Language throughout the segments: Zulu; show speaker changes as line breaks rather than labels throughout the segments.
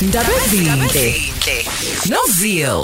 Ndaba ezinhle noZio.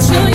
Let you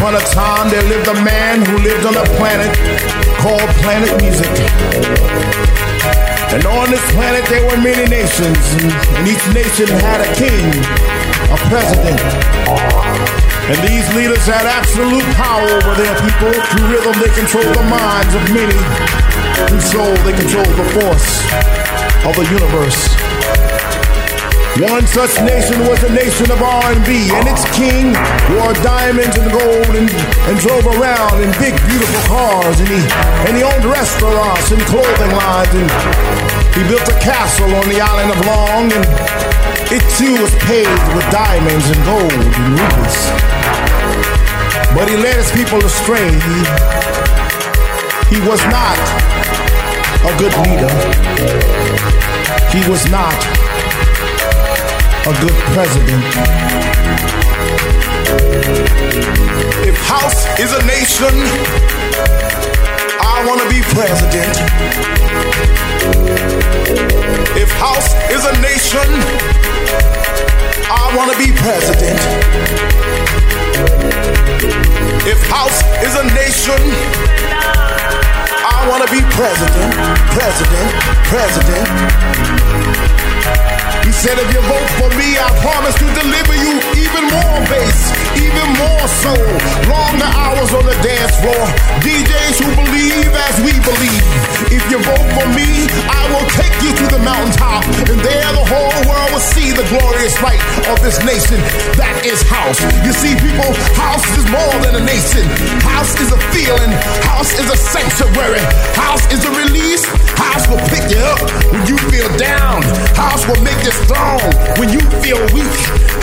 upon a time, there lived a man who lived on a planet called Planet Music. And on this planet, there were many nations, and each nation had a king, a president. And these leaders had absolute power over their people. Through rhythm, they controlled the minds of many. Through soul, they controlled the force of the universe. One such nation was the nation of R&B, and its king wore diamonds and gold and, and drove around in big, beautiful cars, and he and he owned restaurants and clothing lines, and he built a castle on the island of Long, and it too was paved with diamonds and gold and rubies. But he led his people astray. He, he was not a good leader. He was not a good president. If house is a nation, I want to be president. If house is a nation, I want to be president. If house is a nation, I want to be president, president, president. He said, if you vote for me, I promise to deliver you even more bass, even more soul. Longer hours on the dance floor. DJs who believe as we believe. If you vote for me, I to the mountaintop. And there the whole world will see the glorious light of this nation. That is house. You see, people, house is more than a nation. House is a feeling. House is a sanctuary. House is a release. House will pick you up when you feel down. House will make you strong when you feel weak.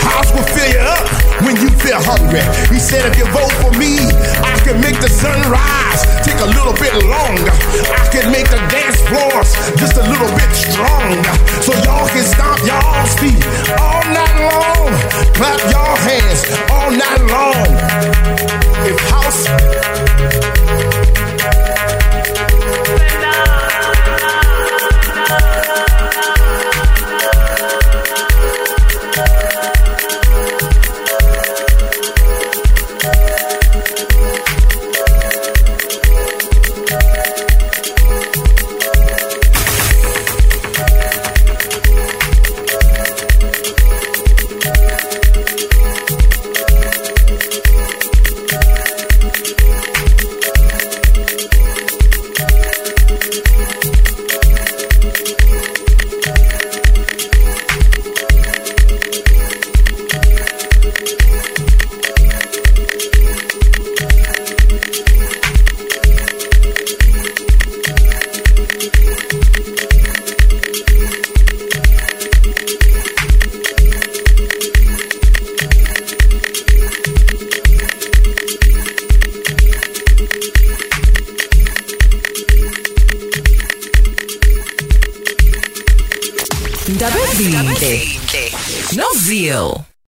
House will fill you up when you feel hungry. He said, if you vote for me, I can make the sun rise, take a little bit longer. I can make the dance floors just a little bit stronger. So y'all can stomp y'all's feet all night long. Clap your hands all night long. If house